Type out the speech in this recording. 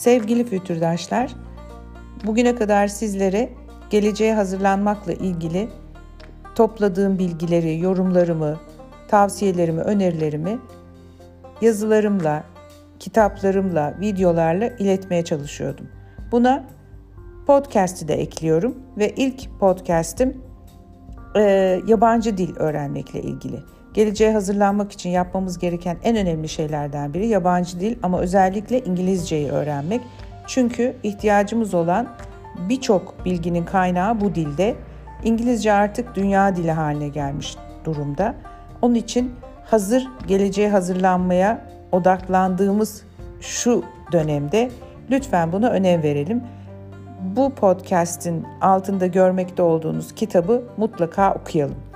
Sevgili fütürdaşlar, bugüne kadar sizlere geleceğe hazırlanmakla ilgili topladığım bilgileri, yorumlarımı, tavsiyelerimi, önerilerimi yazılarımla, kitaplarımla, videolarla iletmeye çalışıyordum. Buna podcast'i de ekliyorum ve ilk podcast'im e, yabancı dil öğrenmekle ilgili. Geleceğe hazırlanmak için yapmamız gereken en önemli şeylerden biri yabancı dil ama özellikle İngilizceyi öğrenmek. Çünkü ihtiyacımız olan birçok bilginin kaynağı bu dilde. İngilizce artık dünya dili haline gelmiş durumda. Onun için hazır geleceğe hazırlanmaya odaklandığımız şu dönemde lütfen buna önem verelim. Bu podcast'in altında görmekte olduğunuz kitabı mutlaka okuyalım.